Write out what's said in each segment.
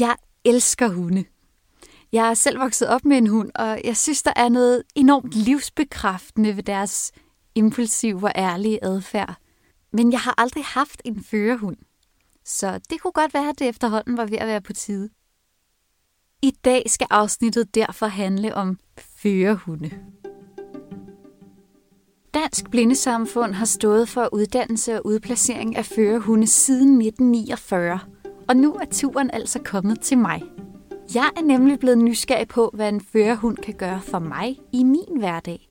Jeg elsker hunde. Jeg er selv vokset op med en hund, og jeg synes, der er noget enormt livsbekræftende ved deres impulsive og ærlige adfærd. Men jeg har aldrig haft en førerhund. Så det kunne godt være, at det efterhånden var ved at være på tide. I dag skal afsnittet derfor handle om førerhunde. Dansk Blindesamfund har stået for uddannelse og udplacering af førerhunde siden 1949, og nu er turen altså kommet til mig. Jeg er nemlig blevet nysgerrig på, hvad en førerhund kan gøre for mig i min hverdag.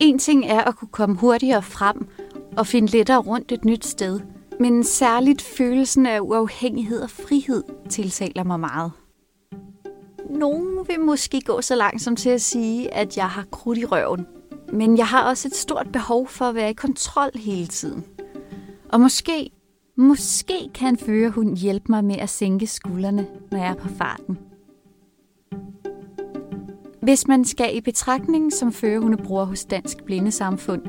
En ting er at kunne komme hurtigere frem og finde lettere rundt et nyt sted, men særligt følelsen af uafhængighed og frihed tiltaler mig meget. Nogen vil måske gå så langt som til at sige, at jeg har krudt i røven. Men jeg har også et stort behov for at være i kontrol hele tiden. Og måske, måske kan førerhund hjælpe mig med at sænke skuldrene, når jeg er på farten. Hvis man skal i betragtning som førerhundebror hos Dansk Blindesamfund,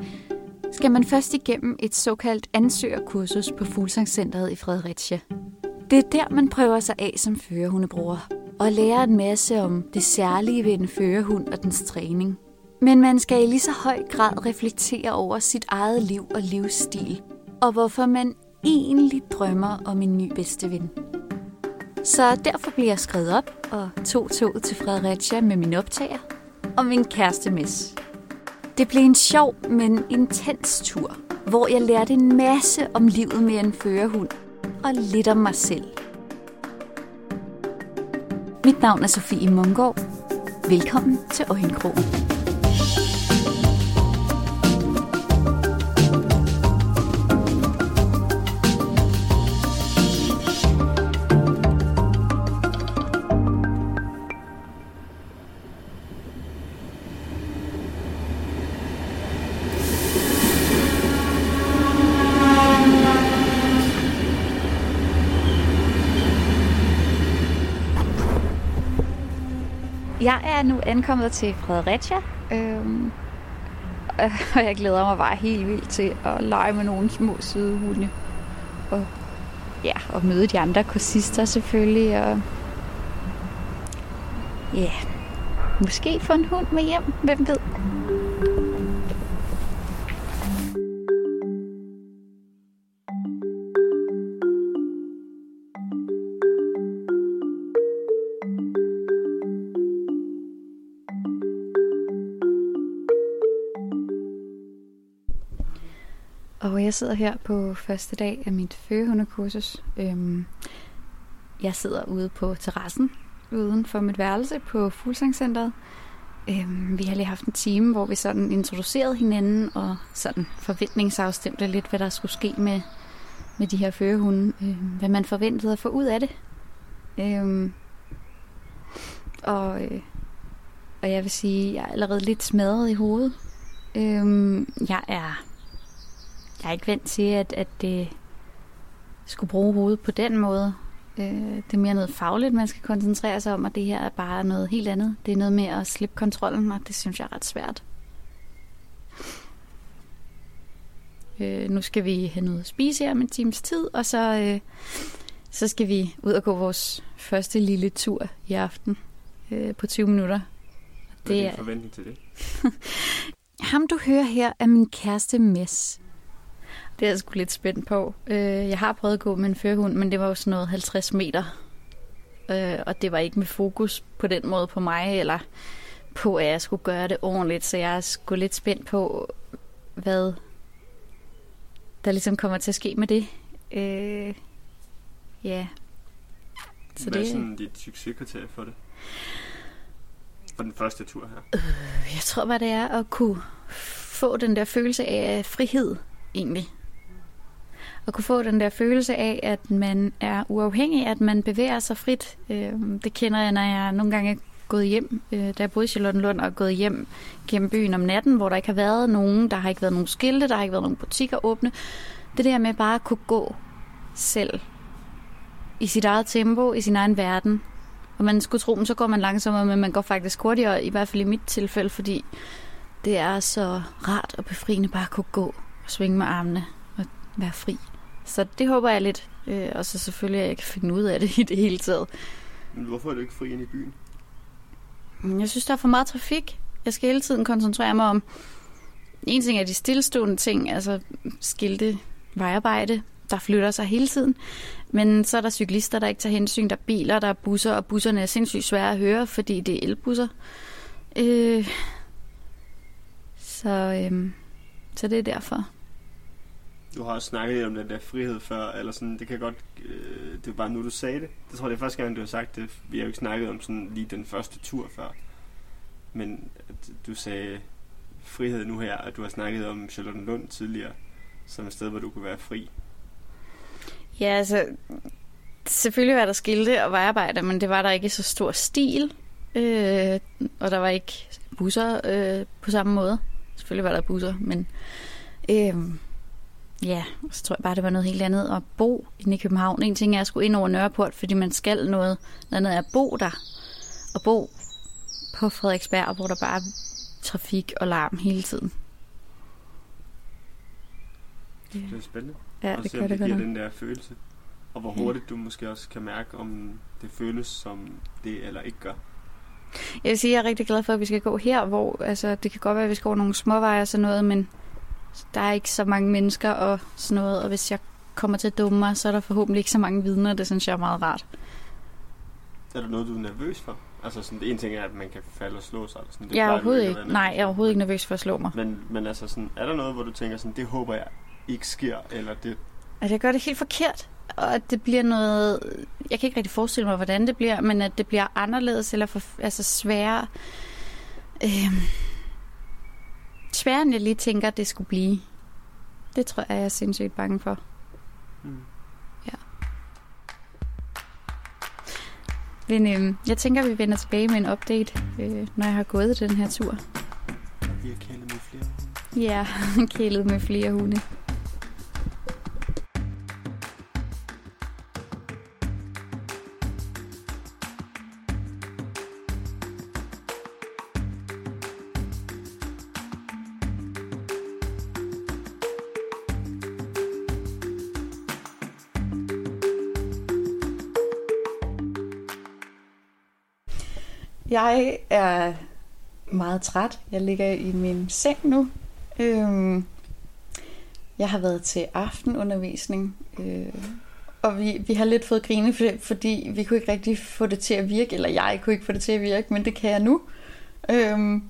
skal man først igennem et såkaldt ansøgerkursus på Fuglsangscenteret i Fredericia. Det er der, man prøver sig af som førerhundebror og lærer en masse om det særlige ved en førerhund og dens træning. Men man skal i lige så høj grad reflektere over sit eget liv og livsstil, og hvorfor man egentlig drømmer om en ny bedste ven. Så derfor blev jeg skrevet op og tog toget til Fredericia med min optager og min kæreste Miss. Det blev en sjov, men intens tur, hvor jeg lærte en masse om livet med en førerhund og lidt om mig selv. Mit navn er Sofie Mungård. Velkommen til Øjenkrogen. Jeg er nu ankommet til Fredericia, øhm, og jeg glæder mig bare helt vildt til at lege med nogle små søde hunde. Og, ja, og møde de andre kursister selvfølgelig. Og, ja, måske få en hund med hjem, hvem ved. Jeg sidder her på første dag af mit førehundekursus. Øhm, jeg sidder ude på terrassen uden for mit værelse på Fuglsangcenteret. Øhm, vi har lige haft en time, hvor vi sådan introducerede hinanden og sådan forventningsafstemte lidt, hvad der skulle ske med, med de her førehunde. Øhm, hvad man forventede at få ud af det. Øhm, og, øh, og jeg vil sige, at jeg er allerede lidt smadret i hovedet. Øhm, jeg er jeg er ikke vant til, at, at det skulle bruge hovedet på den måde. Øh, det er mere noget fagligt, man skal koncentrere sig om, og det her er bare noget helt andet. Det er noget med at slippe kontrollen, og det synes jeg er ret svært. Øh, nu skal vi have noget at spise her med en times tid, og så, øh, så skal vi ud og gå vores første lille tur i aften øh, på 20 minutter. Det er din forventning til det? Ham du hører her er min kæreste Mess. Det er jeg sgu lidt spændt på. Øh, jeg har prøvet at gå med en førhund, men det var jo sådan noget 50 meter. Øh, og det var ikke med fokus på den måde på mig, eller på, at jeg skulle gøre det ordentligt. Så jeg er sgu lidt spændt på, hvad der ligesom kommer til at ske med det. Øh, ja. Så hvad er det... sådan dit succeskriterie for det? For den første tur her? Øh, jeg tror bare, det er at kunne få den der følelse af frihed, egentlig at kunne få den der følelse af, at man er uafhængig, at man bevæger sig frit. Øh, det kender jeg, når jeg nogle gange er gået hjem, øh, da jeg boede i Charlottenlund, og gået hjem gennem byen om natten, hvor der ikke har været nogen, der har ikke været nogen skilte, der har ikke været nogen butikker åbne. Det der med bare at kunne gå selv i sit eget tempo, i sin egen verden. Og man skulle tro, så går man langsommere, men man går faktisk hurtigere, i hvert fald i mit tilfælde, fordi det er så rart og befriende bare at kunne gå og svinge med armene og være fri. Så det håber jeg lidt, Øh, og så selvfølgelig, at jeg kan finde ud af det i det hele taget. Men hvorfor er du ikke fri ind i byen? Jeg synes, der er for meget trafik. Jeg skal hele tiden koncentrere mig om... En ting er de stillestående ting, altså skilte, vejarbejde, der flytter sig hele tiden. Men så er der cyklister, der ikke tager hensyn. Der er biler, der er busser, og busserne er sindssygt svære at høre, fordi det er elbusser. Øh, så, øh, så det er derfor. Du har også snakket om den der frihed før, eller sådan, det kan godt, øh, det var bare nu, du sagde det. Det tror jeg, det er første gang, du har sagt det. Vi har jo ikke snakket om sådan lige den første tur før. Men at du sagde frihed nu her, at du har snakket om Charlottenlund tidligere, som et sted, hvor du kunne være fri. Ja, altså, selvfølgelig var der skilte og vejarbejder, men det var der ikke i så stor stil. Øh, og der var ikke busser øh, på samme måde. Selvfølgelig var der busser, men øh, ja, så tror jeg bare, det var noget helt andet at bo inde i København. En ting er at skulle ind over Nørreport, fordi man skal noget. Noget andet er at bo der. Og bo på Frederiksberg, hvor der bare er trafik og larm hele tiden. Det er spændende. Ja, og det se, om det det giver den der følelse. Og hvor Ja. hurtigt du måske også kan mærke, om det føles som det eller ikke gør. Jeg vil sige, jeg er rigtig glad for, at vi skal gå her, hvor altså, det kan godt være, at vi skal over nogle småveje og sådan noget, men der er ikke så mange mennesker og sådan noget, og hvis jeg kommer til at dumme mig, så er der forhåbentlig ikke så mange vidner, det synes jeg er meget rart. Er der noget, du er nervøs for? Altså sådan, en ting er, at man kan falde og slå sig. Eller sådan. Det jeg er overhovedet ikke, nej, jeg er overhovedet ikke nervøs for at slå mig. Men, men altså sådan, er der noget, hvor du tænker sådan, det håber jeg ikke sker, eller det... At jeg gør det helt forkert, og at det bliver noget... Jeg kan ikke rigtig forestille mig, hvordan det bliver, men at det bliver anderledes, eller for, altså sværere... Øh, sværere, end jeg lige tænker, det skulle blive. Det tror jeg, jeg er sindssygt bange for. Mm. Men øh, jeg tænker, vi vender tilbage med en update, øh, når jeg har gået den her tur. Vi har kælet med flere hunde. Ja, kælet med flere hunde. Jeg er meget træt. Jeg ligger i min seng nu. Øhm, jeg har været til aftenundervisning, øh, og vi, vi har lidt fået grine, for, fordi vi kunne ikke rigtig få det til at virke, eller jeg kunne ikke få det til at virke, men det kan jeg nu. Øhm,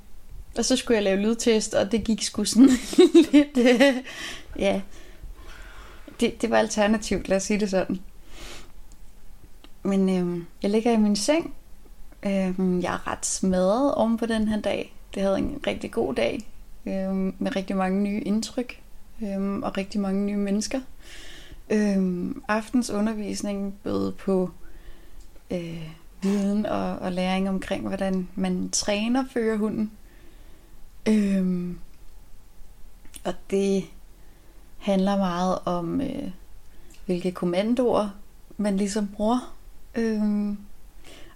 og så skulle jeg lave lydtest, og det gik sgu sådan lidt... Øh, ja, det, det var alternativt, lad os sige det sådan. Men øh, jeg ligger i min seng. Øh, jeg er ret smadret oven på den her dag. Det havde en rigtig god dag øhm, med rigtig mange nye indtryk øhm, og rigtig mange nye mennesker. Øhm, aftens undervisning bød på øh, viden og, og læring omkring, hvordan man træner førerhunden. Øhm, og det handler meget om, øh, hvilke kommandoer man ligesom bruger. Øhm,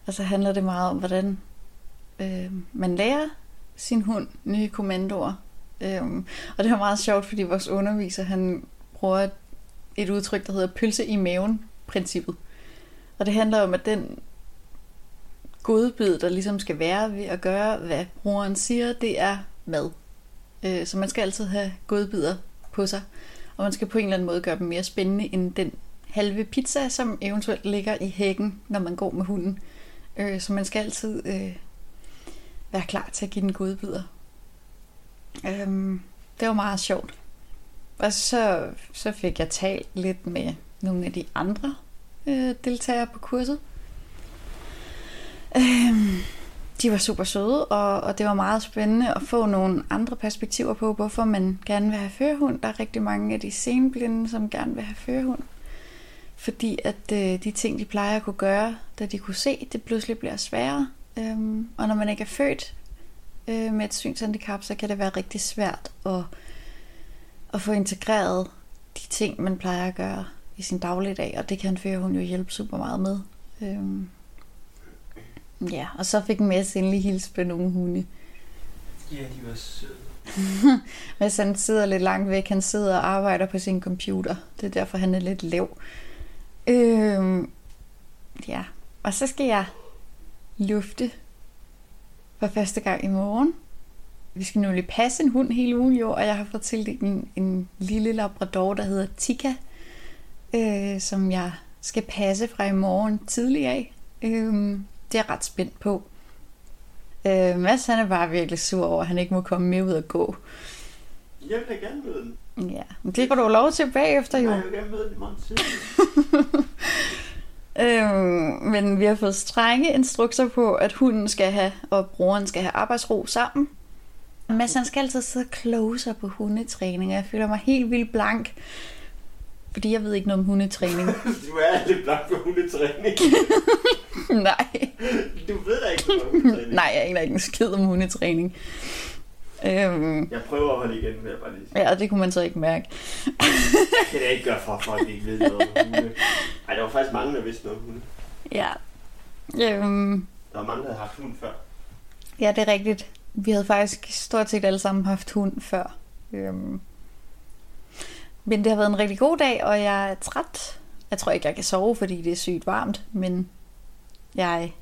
og så handler det meget om, hvordan øh, man lærer sin hund nye kommandoer. Øh, og det var meget sjovt, fordi vores underviser, han bruger et, et udtryk, der hedder pølse i maven-princippet. Og det handler om, at den godbid, der ligesom skal være ved at gøre, hvad brugeren siger, det er mad. Øh, så man skal altid have godbidder på sig. Og man skal på en eller anden måde gøre dem mere spændende end den halve pizza, som eventuelt ligger i hækken, når man går med hunden. Øh, Øh, så man skal altid øh, være klar til at give den godbidder. Øh, det var meget sjovt. Og så, så fik jeg talt lidt med nogle af de andre øh, deltagere på kurset. Øhm, de var super søde, og, og det var meget spændende at få nogle andre perspektiver på, hvorfor man gerne vil have førerhund. Der er rigtig mange af de senblinde, som gerne vil have førerhund. Fordi at øh, de ting, de plejer at kunne gøre, da de kunne se, det pludselig bliver sværere. Øhm, og når man ikke er født øh, med et synshandicap, så kan det være rigtig svært at, at få integreret de ting, man plejer at gøre i sin dagligdag. Og det kan en førerhund jo hjælpe super meget med. Øhm, ja, og så fik Mads endelig hilse på nogle hunde. Ja, de var søde. Mads han sidder lidt langt væk. Han sidder og arbejder på sin computer. Det er derfor, han er lidt lav. Øh, ja, og så skal jeg lufte for første gang i morgen. Vi skal nemlig passe en hund hele ugen jo, og jeg har fået tildelt en, en lille labrador, der hedder Tika, øh, som jeg skal passe fra i morgen tidlig af. Øh, det er jeg ret spændt på. Øh, Mads han er bare virkelig sur over, at han ikke må komme med ud og gå. Jeg vil da gerne møde den. Ja, men det får du lov til bagefter jo. Nej, jeg vil gerne møde den i morgen tidlig. Øhm, men vi har fået strenge instrukser på, at hunden skal have, og broren skal have arbejdsro sammen. Mads han skal altid sidde og kloge sig på hundetræning, og jeg føler mig helt vildt blank. Fordi jeg ved ikke noget om hundetræning. du er lidt blank på hundetræning. Nej. Du ved da ikke noget om hundetræning. Nej, jeg aner ikke en skid om hundetræning. Øhm, Jeg prøver at holde igen, vil jeg bare lige sige. ja, det kunne man så ikke mærke. Det kan jeg ikke gøre for, at folk ikke ved noget om hunde. Ej, der var faktisk mange, der vidste noget om hunde. Ja. Øhm, Der var mange, der havde haft hund før. Ja, det er rigtigt. Vi havde faktisk stort set alle sammen haft hund før. Øhm. Men det har været en rigtig god dag, og jeg er træt. Jeg tror ikke, jeg kan sove, fordi det er sygt varmt, men jeg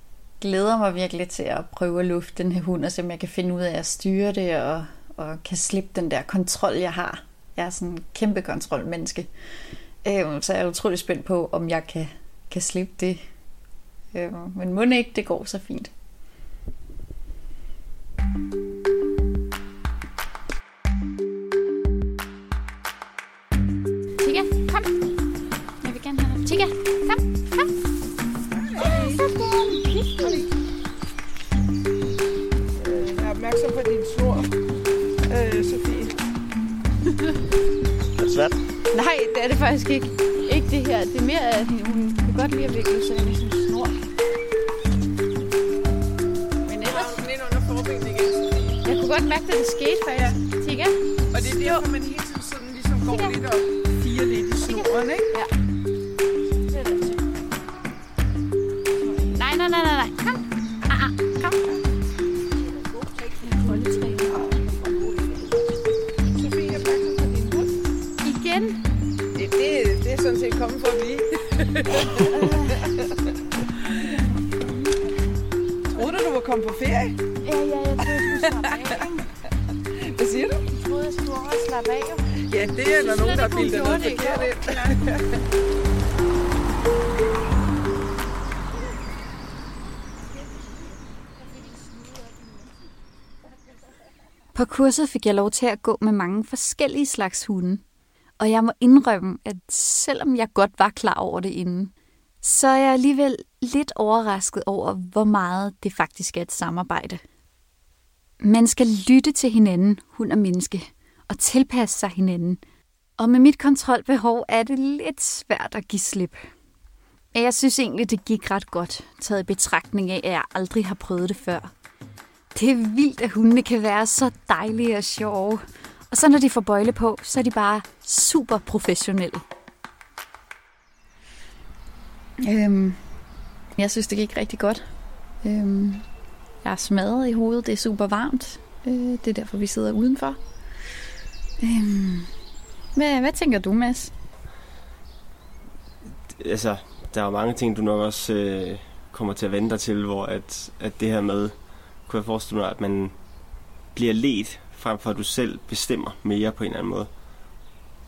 glæder mig virkelig til at prøve at lufte den her hund, og se om jeg kan finde ud af at styre det, og, og kan slippe den der kontrol, jeg har. Jeg er sådan en kæmpe kontrolmenneske. Øh, så jeg er utrolig spændt på, om jeg kan, kan slippe det. Øh, men må ikke, det går så fint. Er det svært? Nej, det er det faktisk ikke. Ikke det her. Det er mere, at hun kan godt lide at vikle sig i sin snor. Men ellers, Kom ind under forbenene igen, jeg kunne godt mærke, at det skete faktisk. Tika, Og det er derfor, man hele tiden sådan ligesom går lidt og fire lidt i snoren, ikke? Ja. Kommet på ferie? Ja, ja, jeg troede, jeg skulle slappe af. ikke? Hvad siger du? Jeg troede, jeg skulle over og slappe af. Ja, det er der nogen, der har bildet noget forkert ind. På kurset fik jeg lov til at gå med mange forskellige slags hunde. Og jeg må indrømme, at selvom jeg godt var klar over det inden, så er jeg alligevel lidt overrasket over, hvor meget det faktisk er et samarbejde. Man skal lytte til hinanden, hund og menneske, og tilpasse sig hinanden. Og med mit kontrolbehov er det lidt svært at give slip. Men jeg synes egentlig, det gik ret godt, taget i betragtning af, at jeg aldrig har prøvet det før. Det er vildt, at hundene kan være så dejlige og sjove. Og så når de får bøjle på, så er de bare super professionelle. Øhm, jeg synes, det gik rigtig godt. Øhm, jeg er smadret i hovedet. Det er super varmt. Øh, det er derfor, vi sidder udenfor. Øhm, hvad, hvad tænker du, Mads? Altså, der er jo mange ting, du nok også øh, kommer til at vente dig til, hvor at, at det her med, kunne jeg forestille mig, at man bliver let, frem for at du selv bestemmer mere på en eller anden måde.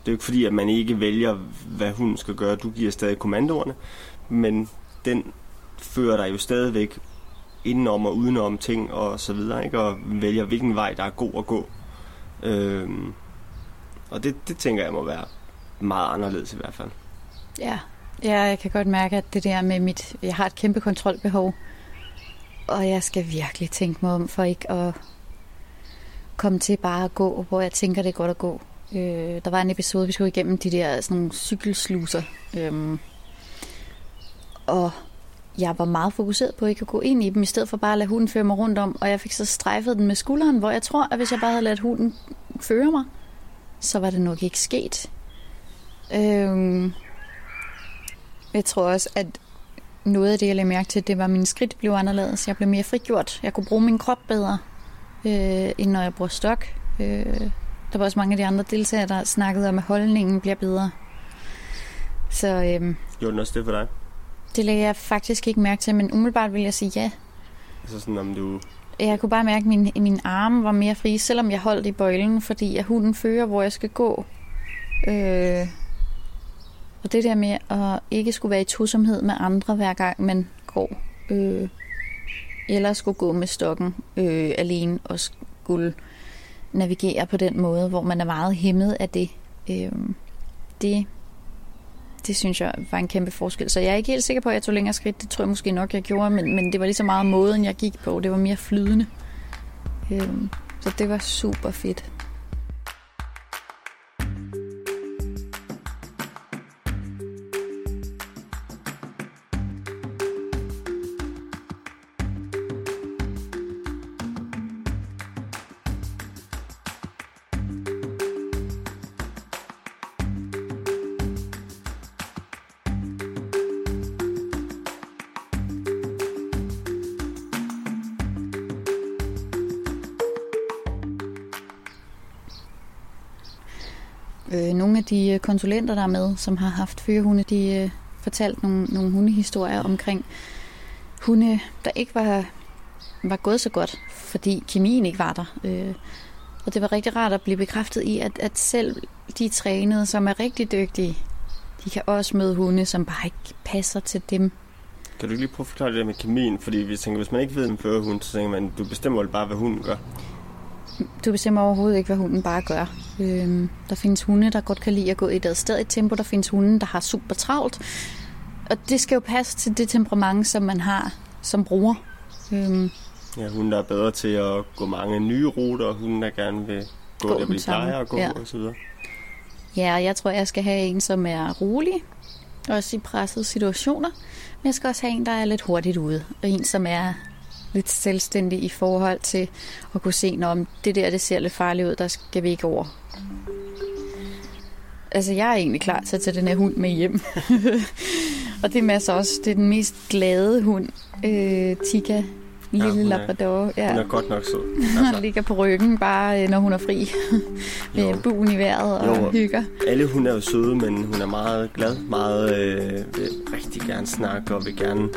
Det er jo ikke fordi, at man ikke vælger, hvad hunden skal gøre. Du giver stadig kommandoerne, men den fører dig jo stadigvæk indenom og udenom ting og så videre, ikke? og vælger, hvilken vej, der er god at gå. Øhm, og det, det tænker jeg må være meget anderledes i hvert fald. Ja. ja, jeg kan godt mærke, at det der med mit... Jeg har et kæmpe kontrolbehov. Og jeg skal virkelig tænke mig om, for ikke at komme til bare at gå, hvor jeg tænker, det er godt at gå. Øh, der var en episode, vi skulle igennem de der sådan nogle cykelsluser. Øhm, og jeg var meget fokuseret på ikke at gå ind i dem, i stedet for bare at lade hunden føre mig rundt om. Og jeg fik så strejfet den med skulderen, hvor jeg tror, at hvis jeg bare havde ladet hunden føre mig, så var det nok ikke sket. Øhm, jeg tror også, at noget af det, jeg lagde mærke til, det var, at mine skridt blev anderledes. Jeg blev mere frigjort. Jeg kunne bruge min krop bedre, øh, end når jeg bruger stok. Øh, der var også mange af de andre deltagere, der snakkede om, at holdningen bliver bedre. Så øhm, Gjorde den også det for dig? Det lagde jeg faktisk ikke mærke til, men umiddelbart vil jeg sige ja. Altså sådan, om du... Jeg kunne bare mærke, at min, min arme var mere fri, selvom jeg holdt i bøjlen, fordi at hunden fører, hvor jeg skal gå. Øh, og det der med at ikke skulle være i tosomhed med andre, hver gang man går. Øh, eller skulle gå med stokken øh, alene og skulle navigere på den måde, hvor man er meget hæmmet af det. Øh, det, det synes jeg var en kæmpe forskel. Så jeg er ikke helt sikker på, at jeg tog længere skridt. Det tror jeg måske nok, jeg gjorde, men, men det var lige så meget måden, jeg gik på. Det var mere flydende. Øhm, så det var super fedt. Øh, nogle af de øh, konsulenter, der er med, som har haft førerhunde, de øh, fortalte nogle, nogle hundehistorier omkring hunde, der ikke var, var gået så godt, fordi kemien ikke var der. Øh, og det var rigtig rart at blive bekræftet i, at, at selv de trænede, som er rigtig dygtige, de kan også møde hunde, som bare ikke passer til dem. Kan du lige prøve at forklare det der med kemien? Fordi vi tænker, hvis man ikke ved en førerhund, så tænker man, du bestemmer vel bare, hvad hunden gør. Du bestemmer overhovedet ikke, hvad hunden bare gør. Øhm, der findes hunde, der godt kan lide at gå i et adstadigt tempo. Der findes hunde, der har super travlt. Og det skal jo passe til det temperament, som man har som bruger. Øhm, Ja, hunden der er bedre til at gå mange nye ruter, og hunden der gerne vil gå, Gå der hvor de plejer at gå, ja. og så videre. ja, og jeg tror, jeg skal have en, som er rolig. Også i pressede situationer. Men jeg skal også have en, der er lidt hurtigt ude. Og en, som er lidt selvstændig i forhold til at kunne se, når det der det ser lidt farligt ud, der skal vi ikke over. Altså, jeg er egentlig klar til at tage den her hund med hjem. og det er Mads også. Det er den mest glade hund. Øh, Tika. Lille hun er- Labrador. Ja. Hun er godt nok sød. Altså, ligger på ryggen, bare øh, når hun er fri. Med Jo. buen i vejret og Jo. hygger. alle hunde er jo søde, men hun er meget glad, meget øh, vil rigtig gerne snakke, og vil gerne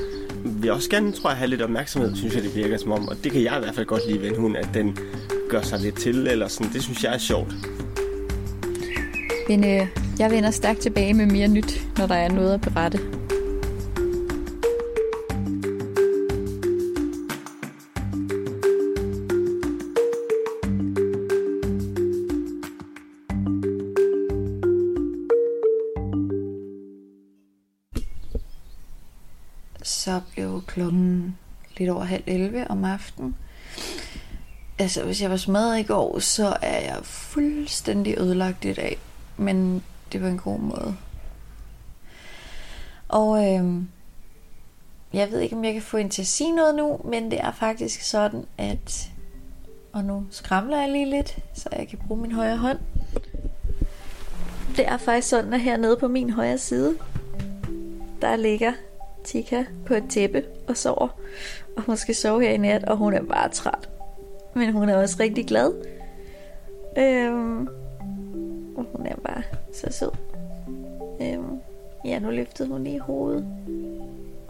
vil også gerne, tror jeg, have lidt opmærksomhed, synes jeg, det virker som om. Og det kan jeg i hvert fald godt lide ved en hund, at den gør sig lidt til, eller sådan. Det synes jeg er sjovt. Men øh, jeg vender stærkt tilbage med mere nyt, når der er noget at berette. Klokken lidt over halv 11 om aftenen. Altså, hvis jeg var smadret i går, så er jeg fuldstændig ødelagt i dag. Men det var en god måde. Og øh, jeg ved ikke, om jeg kan få en til at sige noget nu, men det er faktisk sådan, at... Og nu skramler jeg lige lidt, så jeg kan bruge min højre hånd. Det er faktisk sådan, at hernede på min højre side, der ligger Tika på et tæppe og sover. Og hun skal sove her i nat, og hun er bare træt. Men hun er også rigtig glad. Øhm, og hun er bare så sød. Øhm, ja, nu løftede hun lige hovedet.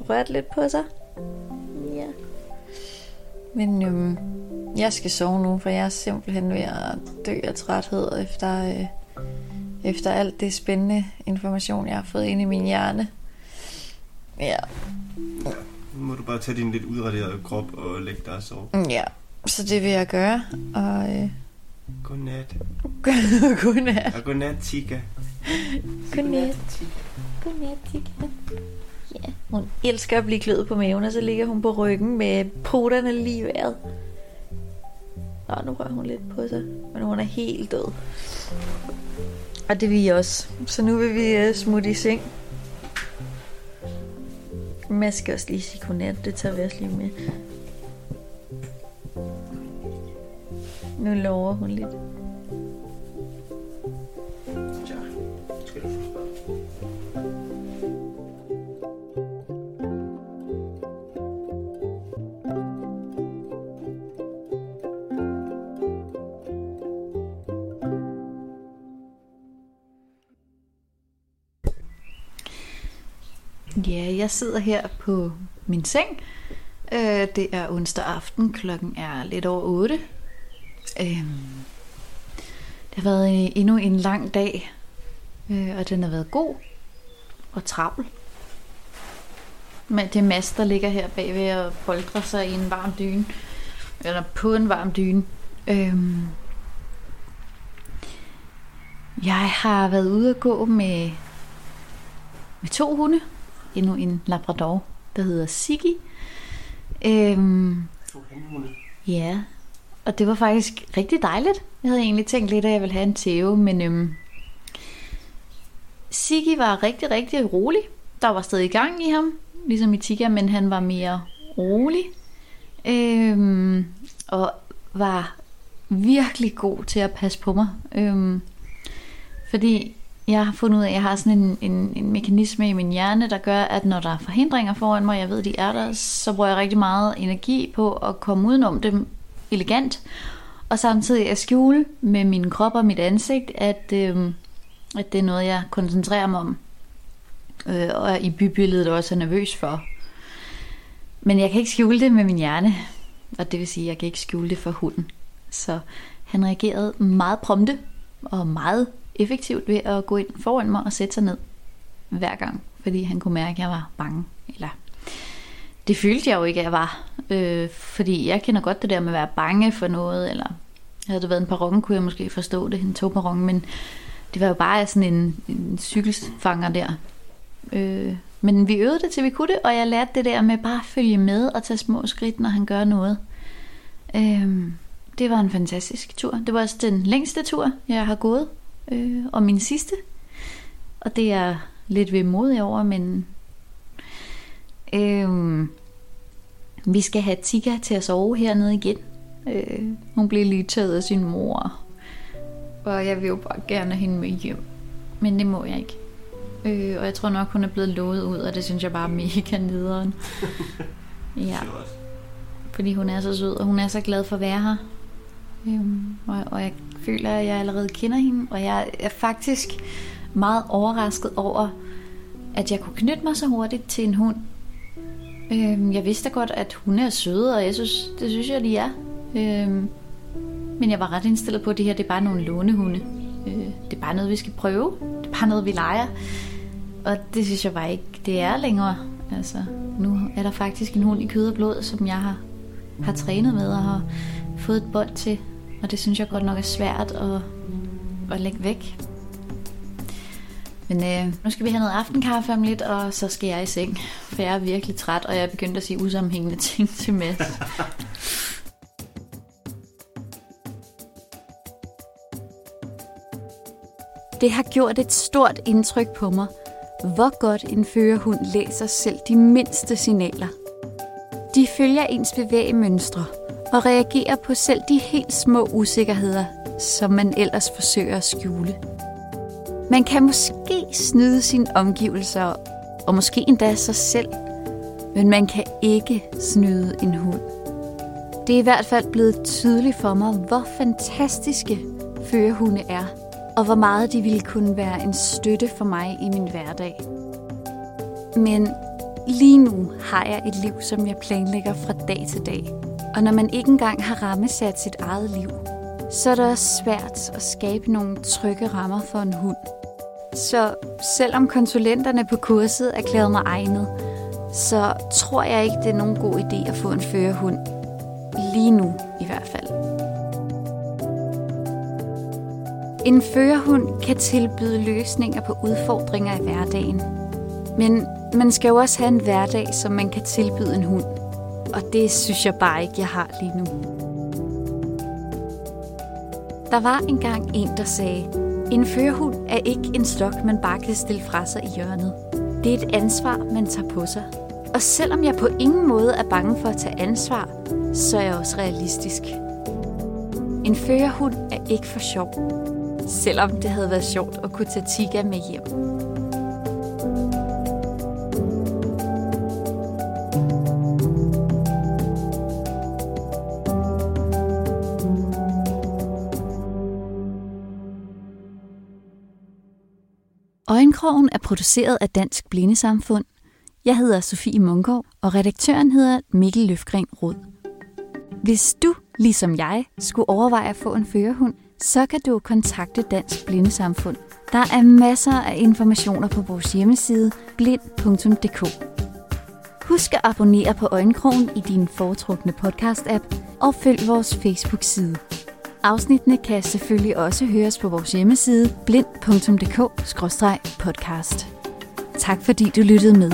Rørte lidt på sig. Ja. Men øhm, jeg skal sove nu, for jeg er simpelthen ved at dø af træthed efter, øh, efter alt det spændende information, jeg har fået ind i min hjerne. Ja, Nu må du bare tage din lidt udraderede krop og lægge dig og sove. ja. Så det vil jeg gøre. Og øh, Godnat. godnat. Og godnat, Tika. Godnat. Godnat, Tika. Ja, hun elsker at blive kløet på maven, og så ligger hun på ryggen med poterne lige i vejret. Nå, nu rører hun lidt på sig, men hun er helt død. Og det vil vi også. Så nu vil vi uh, smutte i seng. Mads skal også lige sige godnat, det tager vi også lige med. Nu lover hun lidt. Jeg sidder her på min seng. Øh, det er onsdag aften, klokken er lidt over 8. Øh, det har været endnu en lang dag, øh, og den har været god og travl. Men det er Mads, der ligger her bagved og boldrer sig i en varm dyne. Eller på en varm dyne. Øhm. Jeg har været ude at gå med, med to hunde. Endnu en labrador, der hedder Siggy. Øhm. Ja, og det var faktisk rigtig dejligt. Jeg havde egentlig tænkt lidt, at jeg ville have en tæve, men øhm, Siggy var rigtig, rigtig rolig. Der var stadig gang i ham, ligesom i Tigger, men han var mere rolig. Øhm, og var virkelig god til at passe på mig. Øhm, fordi jeg har fundet ud af, at jeg har sådan en, en, en mekanisme i min hjerne, der gør, at når der er forhindringer foran mig, jeg ved, de er der, så bruger jeg rigtig meget energi på at komme udenom dem elegant. Og samtidig at skjule med min krop og mit ansigt, at, øh, at det er noget, jeg koncentrerer mig om. Øh, og i bybilledet også er nervøs for. Men jeg kan ikke skjule det med min hjerne. Og det vil sige, at jeg kan ikke skjule det for hunden. Så han reagerede meget prompte og meget effektivt ved at gå ind foran mig og sætte sig ned hver gang. Fordi han kunne mærke, at jeg var bange. Eller det følte jeg jo ikke, at jeg var. Øh, fordi jeg kender godt det der med at være bange for noget. Eller havde det været en perron, kunne jeg måske forstå det. En togperron. Men det var jo bare sådan en, en cykelfanger der. Øh, men vi øvede det, til vi kunne det, og jeg lærte det der med bare at følge med og tage små skridt, når han gør noget. Øh, det var en fantastisk tur. Det var også den længste tur, jeg har gået, øh, og min sidste. Og det er lidt vemodig over, men øh, vi skal have Tika til at sove hernede igen. Øh, hun blev lige taget af sin mor, og jeg vil jo bare gerne have hende med hjem. Men det må jeg ikke. Øh, og jeg tror nok, hun er blevet lovet ud, og det synes jeg bare er mega nederen. ja. Fordi hun er så sød, og hun er så glad for at være her. Øhm, og, og jeg føler, at jeg allerede kender hende, og jeg er faktisk meget overrasket over, at jeg kunne knytte mig så hurtigt til en hund. Øhm, jeg vidste godt, at hun er søde, og jeg synes, det synes jeg, de er. Øhm, men jeg var ret indstillet på, at det her det er bare nogle lånehunde. Øh, det er bare noget, vi skal prøve. Det er bare noget, vi leger. Og det synes jeg bare ikke, det er længere. Altså, nu er der faktisk en hund i kød og blod, som jeg har, har trænet med og har fået et bånd til. Og det synes jeg godt nok er svært at, at lægge væk. Men øh, nu skal vi have noget aftenkaffe om lidt, og så skal jeg i seng. For jeg er virkelig træt, og jeg er begyndt at sige usammenhængende ting til Mads. Det har gjort et stort indtryk på mig, hvor godt en førerhund læser selv de mindste signaler. De følger ens bevægemønstre og reagerer på selv de helt små usikkerheder, som man ellers forsøger at skjule. Man kan måske snyde sine omgivelser, og måske endda sig selv, men man kan ikke snyde en hund. Det er i hvert fald blevet tydeligt for mig, hvor fantastiske førerhunde er, og hvor meget de ville kunne være en støtte for mig i min hverdag. Men lige nu har jeg et liv, som jeg planlægger fra dag til dag. Og når man ikke engang har rammesat sit eget liv, så er det også svært at skabe nogle trygge rammer for en hund. Så selvom konsulenterne på kurset erklærede mig egnet, så tror jeg ikke, det er nogen god idé at få en førerhund. Lige nu i hvert fald. En førerhund kan tilbyde løsninger på udfordringer i hverdagen. Men man skal jo også have en hverdag, som man kan tilbyde en hund. Og det synes jeg bare ikke, jeg har lige nu. Der var engang en, der sagde, en førerhund er ikke en stok, man bare kan stille fra sig i hjørnet. Det er et ansvar, man tager på sig. Og selvom jeg på ingen måde er bange for at tage ansvar, så er jeg også realistisk. En førerhund er ikke for sjov, selvom det havde været sjovt at kunne tage Tiga med hjem. Blindkrogen er produceret af Dansk Blindesamfund. Jeg hedder Sofie Munkov, og redaktøren hedder Mikkel Løfgren Rod. Hvis du, ligesom jeg, skulle overveje at få en førerhund, så kan du kontakte Dansk Blindesamfund. Der er masser af informationer på vores hjemmeside blind.dk. Husk at abonnere på Øjenkrogen i din foretrukne podcast-app, og følg vores Facebook-side. Afsnittene kan selvfølgelig også høres på vores hjemmeside blind.dk-podcast. Tak fordi du lyttede med.